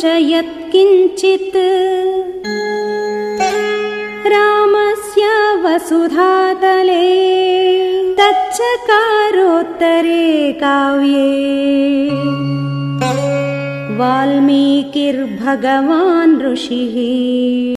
च यत्किञ्चित्। रामस्य वसुधातले तच्चकारोत्तरे काव्ये। वाल्मीकिर्भगवान् ऋषिः।